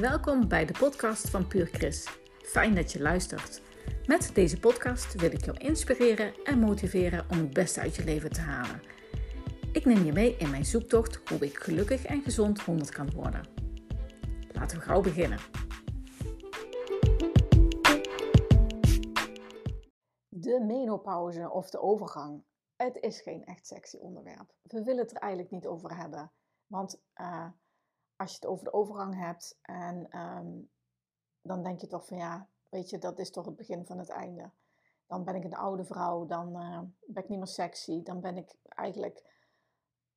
Welkom bij de podcast van Puur Chris. Fijn dat je luistert. Met deze podcast wil ik jou inspireren en motiveren om het beste uit je leven te halen. Ik neem je mee in mijn zoektocht hoe ik gelukkig en gezond 100 kan worden. Laten we gauw beginnen. De menopauze of de overgang. Het is geen echt sexy onderwerp. We willen het er eigenlijk niet over hebben. Want uh, als je het over de overgang hebt en ehm, dan denk je toch van ja, weet je, dat is toch het begin van het einde. Dan ben ik een oude vrouw, dan uh, ben ik niet meer sexy, dan ben ik eigenlijk,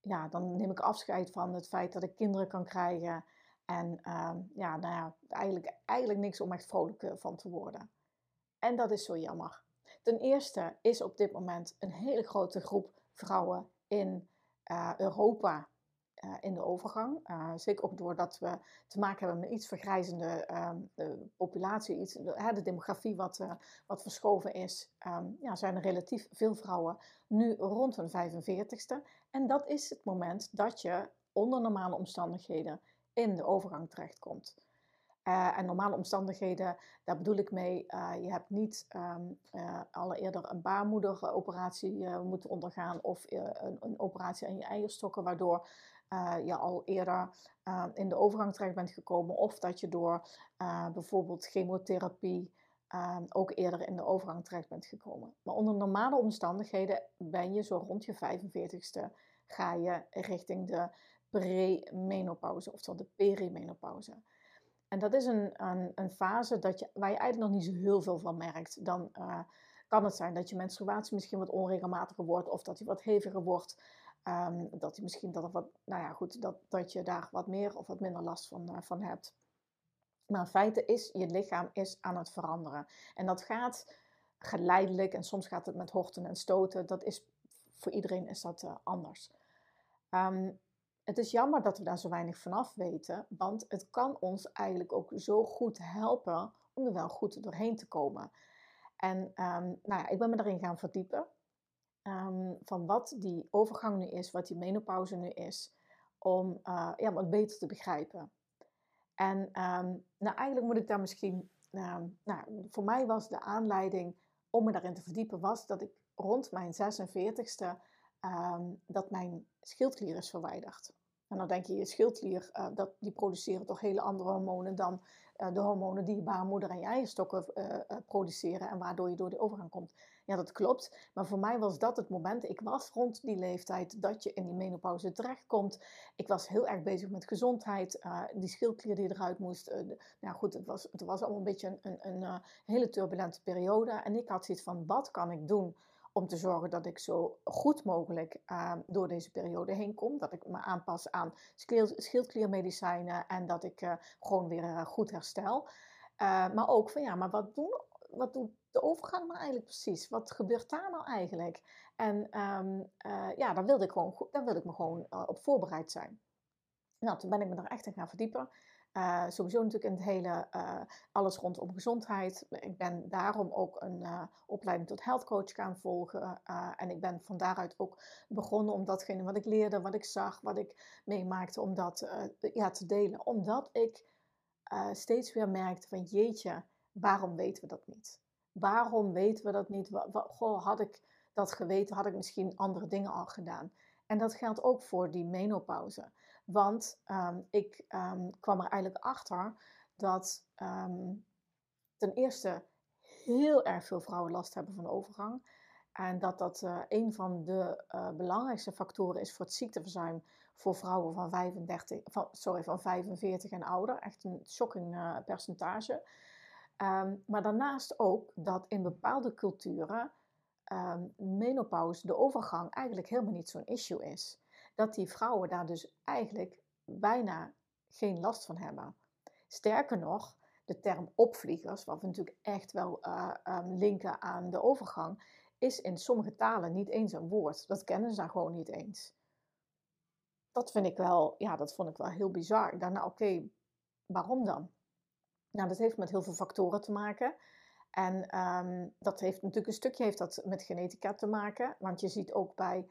ja, dan neem ik afscheid van het feit dat ik kinderen kan krijgen. En uh, ja, nou ja, eigenlijk, eigenlijk niks om echt vrolijk eh, van te worden. En dat is zo jammer. Ten eerste is op dit moment een hele grote groep vrouwen in uh, Europa uh, in de overgang. Uh, zeker ook doordat we te maken hebben met iets vergrijzende uh, populatie, iets, de, de demografie wat, uh, wat verschoven is, um, ja, zijn er relatief veel vrouwen nu rond hun 45ste. En dat is het moment dat je onder normale omstandigheden in de overgang terechtkomt. Uh, en normale omstandigheden, daar bedoel ik mee, je hebt niet um, uh, al eerder een baarmoederoperatie moeten ondergaan of een, een, operatie aan je eierstokken, waardoor je al eerder in de overgang terecht bent gekomen. Of dat je door bijvoorbeeld chemotherapie ook eerder in de overgang terecht bent gekomen. Maar onder normale omstandigheden ben je zo rond je 45ste, ga je richting de pre-menopauze, oftewel de perimenopauze. En dat is een, een, fase dat je, waar je eigenlijk nog niet zo heel veel van merkt. Dan uh, kan het zijn dat je menstruatie misschien wat onregelmatiger wordt of dat die wat heviger wordt. Um, dat je misschien dat, wat, nou ja, goed, dat, dat je daar wat meer of wat minder last van, uh, van hebt. Maar in feite is je lichaam is aan het veranderen. En dat gaat geleidelijk en soms gaat het met horten en stoten. Dat is, voor iedereen is dat uh, anders. Um, het is jammer dat we daar zo weinig vanaf weten, want het kan ons eigenlijk ook zo goed helpen om er wel goed doorheen te komen. En um, nou ja, ik ben me daarin gaan verdiepen. Um, van wat die overgang nu is, wat die menopauze nu is, om uh, ja, wat beter te begrijpen. En um, nou, eigenlijk moet ik daar misschien, nou, voor mij was de aanleiding om me daarin te verdiepen, was dat ik rond mijn 46ste um, dat mijn schildklier is verwijderd. En dan denk je, je schildklier, uh, dat, die produceren toch hele andere hormonen dan uh, de hormonen die je baarmoeder en je eierstokken produceren en waardoor je door de overgang komt. Ja, dat klopt. Maar voor mij was dat het moment. Ik was rond die leeftijd dat je in die menopauze terechtkomt. Ik was heel erg bezig met gezondheid. die schildklier die eruit moest. De, nou goed, het was, het was allemaal een beetje een, een, een hele turbulente periode. En ik had zoiets van, wat kan ik doen om te zorgen dat ik zo goed mogelijk door deze periode heen kom. Dat ik me aanpas aan schildkliermedicijnen en dat ik gewoon weer goed herstel. maar ook van ja, maar wat, doen, wat doet de overgang nou eigenlijk precies? Wat gebeurt daar nou eigenlijk? En um, ja, daar wilde ik, gewoon, daar wilde ik me gewoon op voorbereid zijn. Nou, toen ben ik me daar echt in gaan verdiepen. Uh, sowieso natuurlijk in het hele, alles rondom gezondheid. Ik ben daarom ook een opleiding tot health coach gaan volgen. en ik ben van daaruit ook begonnen om datgene wat ik leerde, wat ik zag, wat ik meemaakte, om dat ja, te delen. Omdat ik steeds weer merkte van jeetje, waarom weten we dat niet? Waarom weten we dat niet? Goh, had ik dat geweten, had ik misschien andere dingen al gedaan. En dat geldt ook voor die menopauze. Want um, ik um, kwam er eigenlijk achter dat um, ten eerste heel erg veel vrouwen last hebben van overgang. En dat dat uh, een van de uh, belangrijkste factoren is voor het ziekteverzuim voor vrouwen van, 35, van, sorry, van 45 en ouder. Echt een shocking uh, percentage. Maar daarnaast ook dat in bepaalde culturen menopauze, de overgang, eigenlijk helemaal niet zo'n issue is dat die vrouwen daar dus eigenlijk bijna geen last van hebben. Sterker nog, de term opvliegers, wat we natuurlijk echt wel uh, um, linken aan de overgang, is in sommige talen niet eens een woord. Dat kennen ze daar gewoon niet eens. Dat vind ik wel, ja, dat vond ik wel heel bizar. Ik nou oké, waarom dan? Nou, dat heeft met heel veel factoren te maken. En um, dat heeft natuurlijk een stukje heeft dat met genetica te maken. Want je ziet ook bij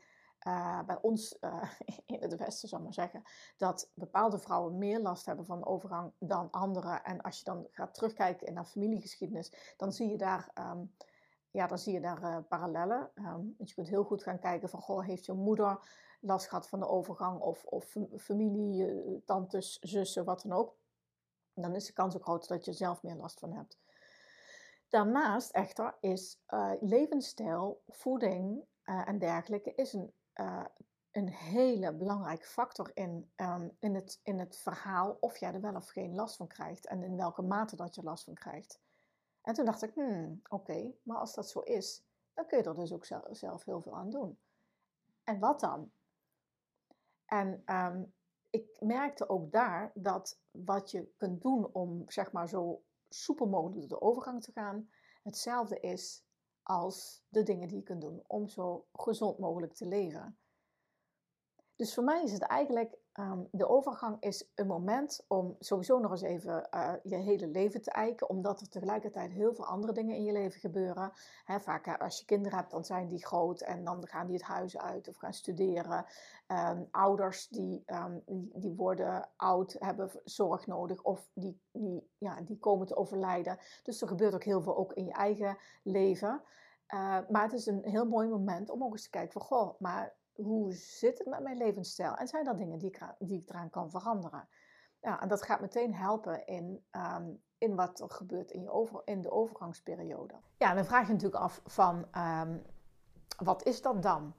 uh, bij ons uh, in het Westen, zal ik maar zeggen, dat bepaalde vrouwen meer last hebben van overgang dan anderen. En als je dan gaat terugkijken naar familiegeschiedenis, dan zie je daar, um, ja, dan zie je daar uh, parallellen. Um, je kunt heel goed gaan kijken van, goh, heeft je moeder last gehad van de overgang of, of familie, tantes, zussen, wat dan ook. Dan is de kans ook groter dat je zelf meer last van hebt. Daarnaast echter is levensstijl, voeding en dergelijke is een uh, een hele belangrijke factor in, um, in, het, in het verhaal of jij er wel of geen last van krijgt en in welke mate dat je last van krijgt. En toen dacht ik, hmm, oké, maar als dat zo is, dan kun je er dus ook zelf, heel veel aan doen. En wat dan? En um, ik merkte ook daar dat wat je kunt doen om zeg maar zo soepel mogelijk de overgang te gaan, hetzelfde is als de dingen die je kunt doen om zo gezond mogelijk te leven. Dus voor mij is het eigenlijk, um, de overgang is een moment om sowieso nog eens even uh, je hele leven te eiken, omdat er tegelijkertijd heel veel andere dingen in je leven gebeuren. Vaak als je kinderen hebt, dan zijn die groot en dan gaan die het huis uit of gaan studeren. Um, ouders die, um, die, die, worden oud, hebben zorg nodig of die, die, ja, die komen te overlijden. Dus er gebeurt ook heel veel ook in je eigen leven. Uh, maar het is een heel mooi moment om ook eens te kijken van, goh, maar hoe zit het met mijn levensstijl? En zijn er dingen die ik, die ik eraan kan veranderen? Ja, en dat gaat meteen helpen in, um, in wat er gebeurt in, je over, in de overgangsperiode. Ja, dan vraag je natuurlijk af van, um, wat is dat dan?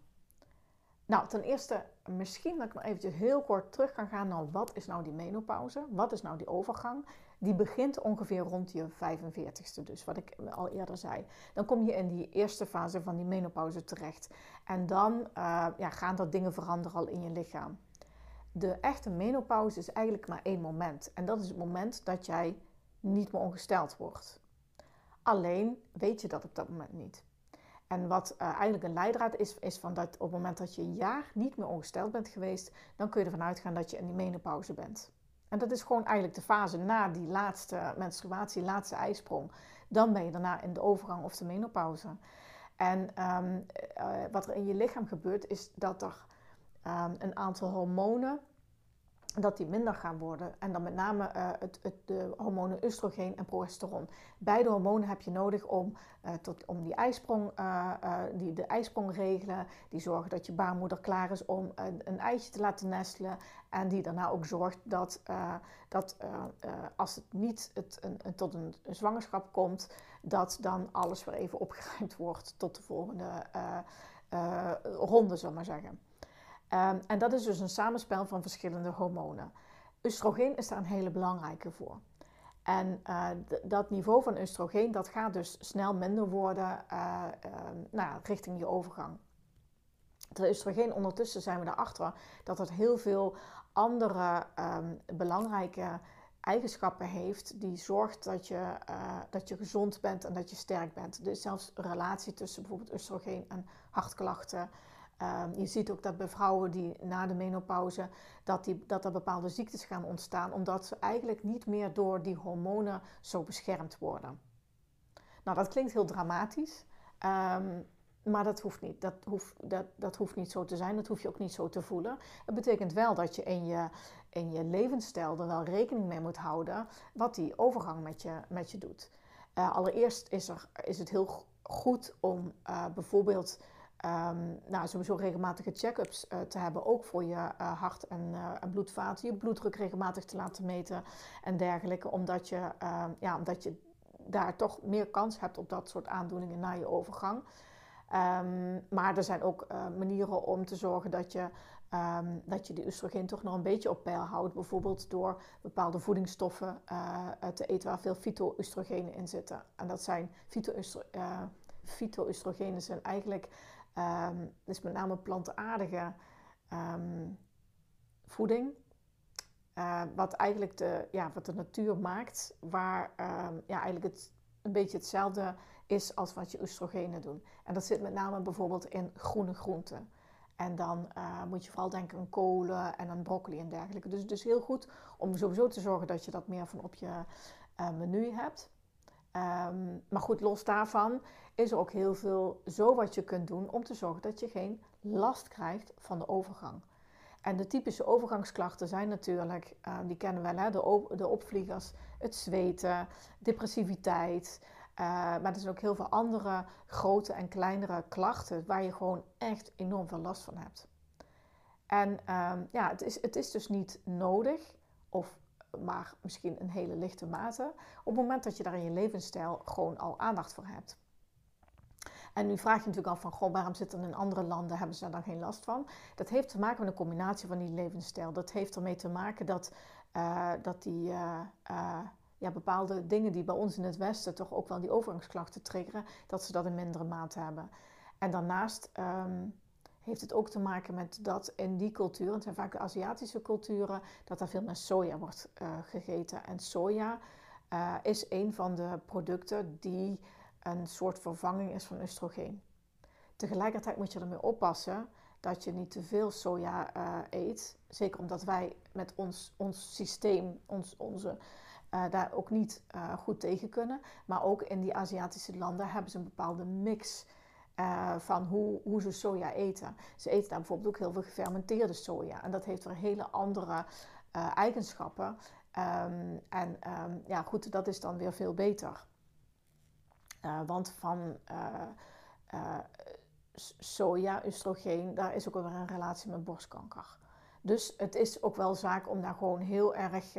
Nou, ten eerste, misschien dat ik nog eventjes heel kort terug kan gaan naar wat is nou die menopauze? Wat is nou die overgang? Die begint ongeveer rond je 45ste, dus wat ik al eerder zei. Dan kom je in die eerste fase van die menopauze terecht. En dan uh, ja, gaan er dingen veranderen al in je lichaam. De echte menopauze is eigenlijk maar één moment. En dat is het moment dat jij niet meer ongesteld wordt. Alleen weet je dat op dat moment niet. En wat uh, eigenlijk een leidraad is, is van dat op het moment dat je een jaar niet meer ongesteld bent geweest, dan kun je ervan uitgaan dat je in die menopauze bent. En dat is gewoon eigenlijk de fase na die laatste menstruatie, laatste ijsprong. Dan ben je daarna in de overgang of de menopauze. En um, uh, wat er in je lichaam gebeurt, is dat er um, een aantal hormonen dat die minder gaan worden. En dan met name uh, het, het, de hormonen oestrogeen en progesteron. Beide hormonen heb je nodig om, uh, tot, om die, ijsprong, uh, die de ijsprong regelen. Die zorgen dat je baarmoeder klaar is om een, een eitje te laten nestelen. En die daarna ook zorgt dat, dat als het niet het, een, tot een, een, zwangerschap komt, dat dan alles weer even opgeruimd wordt tot de volgende ronde, zal maar zeggen. Um, en dat is dus een samenspel van verschillende hormonen. Oestrogeen is daar een hele belangrijke voor. En uh, dat niveau van oestrogeen dat gaat dus snel minder worden uh, nou, richting je overgang. De oestrogeen ondertussen zijn we erachter dat het heel veel andere um, belangrijke eigenschappen heeft die zorgt dat je, dat je gezond bent en dat je sterk bent. Dus zelfs relatie tussen bijvoorbeeld oestrogeen en hartklachten, Um, je ziet ook dat bij vrouwen die na de menopauze, dat, die, dat er bepaalde ziektes gaan ontstaan, omdat ze eigenlijk niet meer door die hormonen zo beschermd worden. Nou, dat klinkt heel dramatisch, um, maar dat hoeft niet. Dat hoeft, dat, dat hoeft niet zo te zijn, dat hoef je ook niet zo te voelen. Het betekent wel dat je in je, in je levensstijl er wel rekening mee moet houden wat die overgang met je, met je doet. Uh, allereerst is, er, is het heel goed om uh, bijvoorbeeld Um, nou, sowieso regelmatige check-ups uh, te hebben, ook voor je uh, hart- en, uh, en, bloedvaten, je bloeddruk regelmatig te laten meten en dergelijke, omdat je, ehm, ja, omdat je daar toch meer kans hebt op dat soort aandoeningen na je overgang. Um, maar er zijn ook manieren om te zorgen dat je, dat je de oestrogeen toch nog een beetje op peil houdt, bijvoorbeeld door bepaalde voedingsstoffen te eten waar veel fyto-oestrogenen in zitten. En dat zijn fyto-oestrogenen zijn eigenlijk Um, dus met name plantaardige um, voeding. Uh, wat eigenlijk de, ja, wat de natuur maakt, waar um, ja, eigenlijk het een beetje hetzelfde is als wat je oestrogenen doen. En dat zit met name bijvoorbeeld in groene groenten. En dan uh, moet je vooral denken aan kolen en aan broccoli en dergelijke. Dus het is heel goed om sowieso te zorgen dat je dat meer van op je uh, menu hebt. Ehm, maar goed, los daarvan is er ook heel veel zo wat je kunt doen om te zorgen dat je geen last krijgt van de overgang. En de typische overgangsklachten zijn natuurlijk, uh, die kennen we wel, hè? De, de opvliegers, het zweten, depressiviteit. Uh, maar er zijn ook heel veel andere grote en kleinere klachten waar je gewoon echt enorm veel last van hebt. En ja, het is, het is dus niet nodig, of maar misschien een hele lichte mate, op het moment dat je daar in je levensstijl gewoon al aandacht voor hebt. En nu vraag je natuurlijk af van, goh, waarom zitten in andere landen, hebben ze daar dan geen last van? Dat heeft te maken met een combinatie van die levensstijl. Dat heeft ermee te maken dat, uh, dat die uh, uh, ja, bepaalde dingen die bij ons in het Westen toch ook wel die overgangsklachten triggeren, dat ze dat in mindere mate hebben. En daarnaast um, heeft het ook te maken met dat in die culturen, het zijn vaak de Aziatische culturen, dat er veel meer soja wordt gegeten. En soja is een van de producten die een soort vervanging is van oestrogeen. Tegelijkertijd moet je ermee oppassen dat je niet te veel soja uh, eet. Zeker omdat wij met ons, ons systeem, ons, onze, daar ook niet goed tegen kunnen. Maar ook in die Aziatische landen hebben ze een bepaalde mix van hoe, hoe ze soja eten. Ze eten daar bijvoorbeeld ook heel veel gefermenteerde soja. En dat heeft weer hele andere eigenschappen. Um, en um, ja, goed, dat is dan weer veel beter. Uh, want van soja, oestrogeen, daar is ook weer een relatie met borstkanker. Dus het is ook wel zaak om daar gewoon heel erg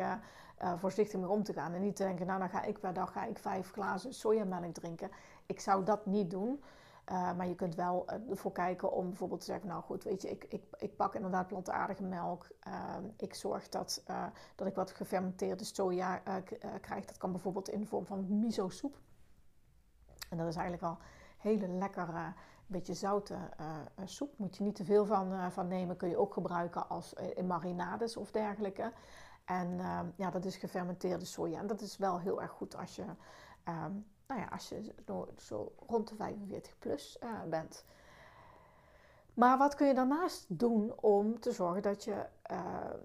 voorzichtig mee om te gaan. En niet te denken, nou dan ga ik per dag ga ik vijf glazen sojamelk drinken. Ik zou dat niet doen. Uh, maar je kunt wel uh, ervoor kijken om bijvoorbeeld te zeggen, nou goed, weet je, ik, ik, ik pak inderdaad plantaardige melk. Uh, ik zorg dat, dat ik wat gefermenteerde soja krijg. Dat kan bijvoorbeeld in de vorm van miso-soep. En dat is eigenlijk al hele lekkere, beetje zoute soep. Moet je niet te veel van, van nemen. Kun je ook gebruiken als in marinades of dergelijke. En ehm, ja, dat is gefermenteerde soja. En dat is wel heel erg goed als je, ehm, nou ja, als je zo rond de 45 plus bent. Maar wat kun je daarnaast doen om te zorgen dat je ehm,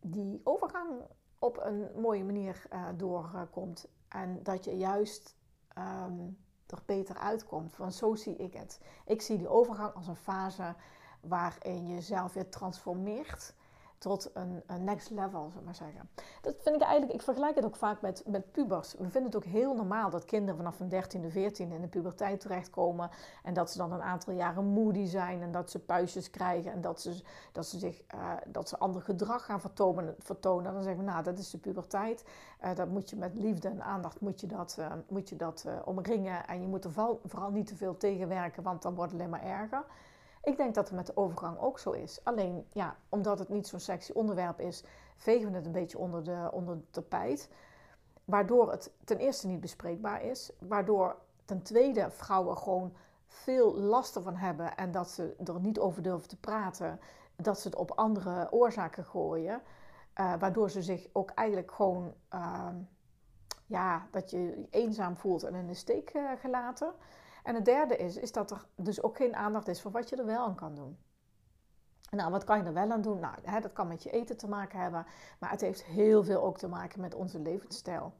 die overgang op een mooie manier doorkomt? En dat je juist um, er beter uitkomt. Want zo zie ik het. Ik zie die overgang als een fase waarin je jezelf weer transformeert tot een, een, next level, zullen we maar zeggen. Dat vind ik eigenlijk, ik vergelijk het ook vaak met, met pubers. We vinden het ook heel normaal dat kinderen vanaf hun 13e, 14e in de puberteit terechtkomen. En dat ze dan een aantal jaren moody zijn en dat ze puistjes krijgen en dat ze, dat ze, zich, uh, dat ze ander gedrag gaan vertonen. vertonen. Dan zeggen we, nou, dat is de puberteit. Uh, dat moet je met liefde en aandacht moet je dat, uh, moet je dat omringen. En je moet er vooral, vooral niet te veel tegenwerken, want dan wordt het alleen maar erger. Ik denk dat het met de overgang ook zo is. Alleen, ja, omdat het niet zo'n sexy onderwerp is, vegen we het een beetje onder de, onder de tapijt. Waardoor het ten eerste niet bespreekbaar is. Waardoor ten tweede vrouwen gewoon veel last ervan hebben en dat ze er niet over durven te praten. Dat ze het op andere oorzaken gooien. Uh, waardoor ze zich ook eigenlijk gewoon, uh, ja, dat je eenzaam voelt en in de steek uh, gelaten. En het derde is, is dat er dus ook geen aandacht is voor wat je er wel aan kan doen. Nou, wat kan je er wel aan doen? Nou, hè, dat kan met je eten te maken hebben, maar het heeft heel veel ook te maken met onze levensstijl.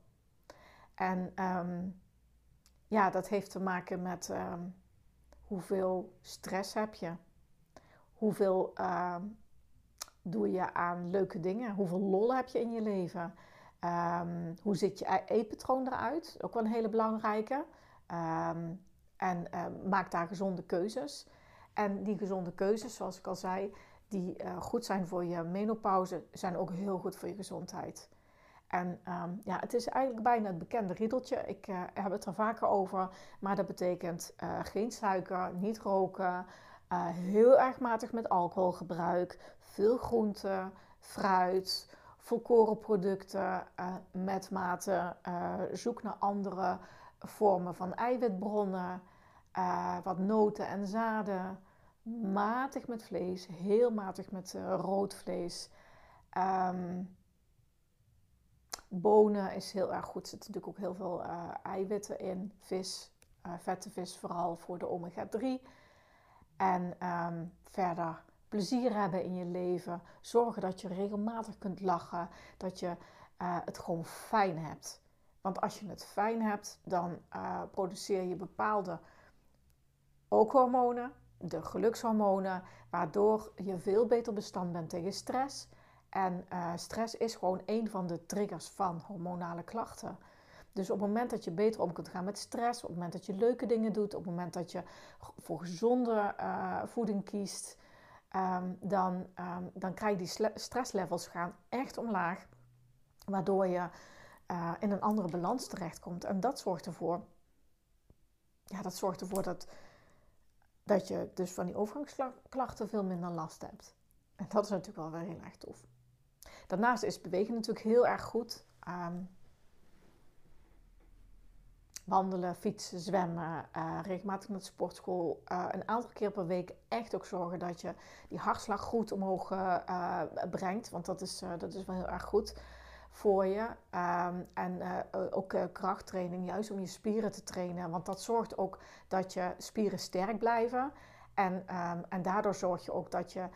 En um, ja, dat heeft te maken met um, hoeveel stress heb je, hoeveel uh, doe je aan leuke dingen, hoeveel lol heb je in je leven, um, hoe ziet je eetpatroon eruit, ook wel een hele belangrijke. En uh, maak daar gezonde keuzes. En die gezonde keuzes, zoals ik al zei, die uh, goed zijn voor je menopauze, zijn ook heel goed voor je gezondheid. En um, ja, het is eigenlijk bijna het bekende riedeltje. Ik uh, heb het er vaker over. Maar dat betekent geen suiker, niet roken, heel erg matig met alcoholgebruik, veel groente, fruit, volkorenproducten met mate. zoek naar andere vormen van eiwitbronnen, uh, wat noten en zaden, matig met vlees, heel matig met uh, rood vlees. Um, bonen is heel erg goed. Er zitten natuurlijk ook heel veel uh, eiwitten in. Vis, vette vis vooral voor de omega-3. En um, verder plezier hebben in je leven. Zorgen dat je regelmatig kunt lachen. Dat je het gewoon fijn hebt. Want als je het fijn hebt, dan produceer je bepaalde ook hormonen, de gelukshormonen, waardoor je veel beter bestand bent tegen stress. En uh, stress is gewoon een van de triggers van hormonale klachten. Dus op het moment dat je beter om kunt gaan met stress, op het moment dat je leuke dingen doet, op het moment dat je voor gezonde uh, voeding kiest, um, dan, um, dan krijg je die stresslevels gaan echt omlaag. Waardoor je uh, in een andere balans terechtkomt. En dat zorgt ervoor, ja, dat zorgt ervoor dat, dat je dus van die overgangsklachten veel minder last hebt. En dat is natuurlijk wel weer heel erg tof. Daarnaast is bewegen natuurlijk heel erg goed. Um, wandelen, fietsen, zwemmen, uh, regelmatig naar de sportschool. Uh, een aantal keer per week echt ook zorgen dat je die hartslag goed omhoog uh, brengt. Want dat is, dat is wel heel erg goed voor je. Um, en ook krachttraining, juist om je spieren te trainen. Want dat zorgt ook dat je spieren sterk blijven. En, um, en daardoor zorg je ook dat je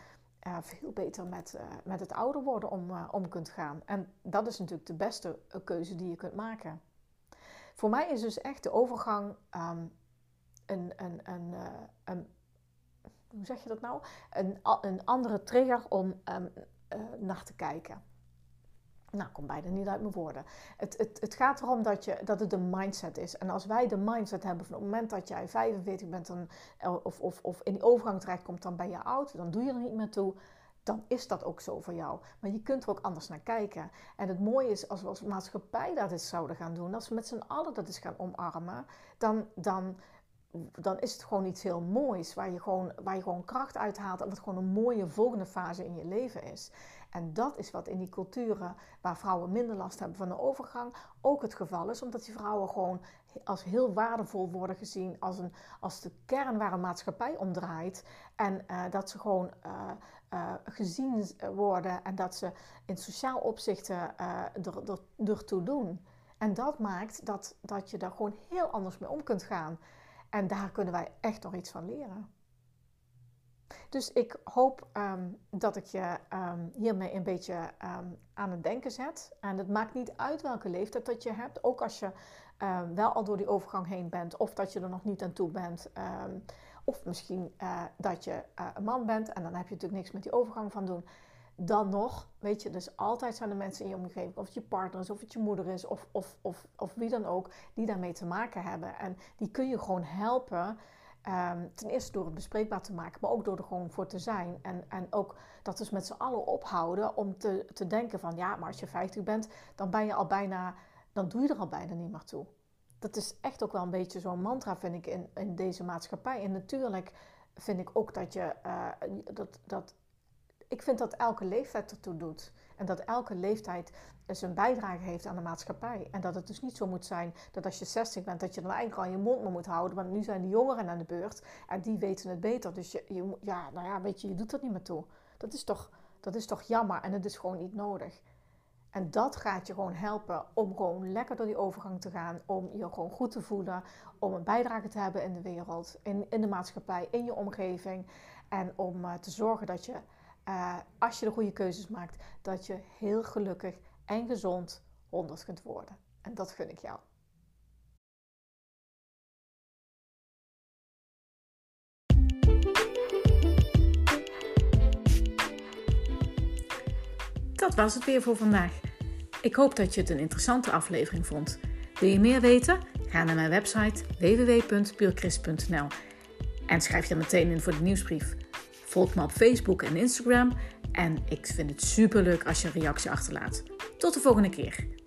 veel beter met, met het ouder worden om, om kunt gaan. En dat is natuurlijk de beste keuze die je kunt maken. Voor mij is dus echt de overgang um, een, een, een, hoe zeg je dat nou? Een, een andere trigger om naar te kijken. Nou, komt bijna niet uit mijn woorden. Het, het, het gaat erom dat, je, dat het een mindset is. En als wij de mindset hebben van op het moment dat jij 45 bent dan, of, of, of in die overgang terechtkomt, dan ben je oud, dan doe je er niet meer toe dan is dat ook zo voor jou. Maar je kunt er ook anders naar kijken. En het mooie is, als we als maatschappij dat eens zouden gaan doen, als we met z'n allen dat eens gaan omarmen, dan, dan, dan is het gewoon iets heel moois, waar je gewoon, waar je gewoon kracht uithaalt en wat gewoon een mooie volgende fase in je leven is. En dat is wat in die culturen waar vrouwen minder last hebben van de overgang ook het geval is, omdat die vrouwen gewoon als heel waardevol worden gezien, als, een, als de kern waar een maatschappij om draait. En uh, dat ze gewoon uh, uh, gezien worden en dat ze in sociaal opzicht er, er, ertoe doen. En dat maakt dat, dat je daar gewoon heel anders mee om kunt gaan. En daar kunnen wij echt nog iets van leren. Dus ik hoop um, dat ik je um, hiermee een beetje um, aan het denken zet. En het maakt niet uit welke leeftijd dat je hebt. Ook als je wel al door die overgang heen bent, of dat je er nog niet aan toe bent. of misschien uh, dat je uh, een man bent en dan heb je natuurlijk niks met die overgang van doen. Dan nog, weet je, dus altijd zijn er mensen in je omgeving, of het je partner is, of het je moeder is, of, of, of, of wie dan ook, die daarmee te maken hebben. En die kun je gewoon helpen Um, ten eerste door het bespreekbaar te maken, maar ook door er gewoon voor te zijn. En, en ook dat dus met z'n allen ophouden om te, te denken van ja, maar als je 50 bent, dan ben je al bijna, dan doe je er al bijna niet meer toe. Dat is echt ook wel een beetje zo'n mantra, vind ik, in, in deze maatschappij. En natuurlijk vind ik ook dat je uh, dat, dat. Ik vind dat elke leeftijd ertoe doet. En dat elke leeftijd zijn bijdrage heeft aan de maatschappij. En dat het dus niet zo moet zijn dat als je 60 bent, dat je dan eigenlijk al je mond maar moet houden. Want nu zijn de jongeren aan de beurt en die weten het beter. Dus je, ja, nou ja, weet je, je doet er niet meer toe. Dat is, toch, dat is toch jammer en het is gewoon niet nodig. En dat gaat je gewoon helpen om gewoon lekker door die overgang te gaan. Om je gewoon goed te voelen. Om een bijdrage te hebben in de wereld, in, in de maatschappij, in je omgeving. En om uh, te zorgen dat je, uh, als je de goede keuzes maakt, dat je heel gelukkig en gezond 100 kunt worden. En dat gun ik jou. Dat was het weer voor vandaag. Ik hoop dat je het een interessante aflevering vond. Wil je meer weten? Ga naar mijn website www.puurchrist.nl en schrijf je meteen in voor de nieuwsbrief. Volg me op Facebook en Instagram en ik vind het super leuk als je een reactie achterlaat. Tot de volgende keer.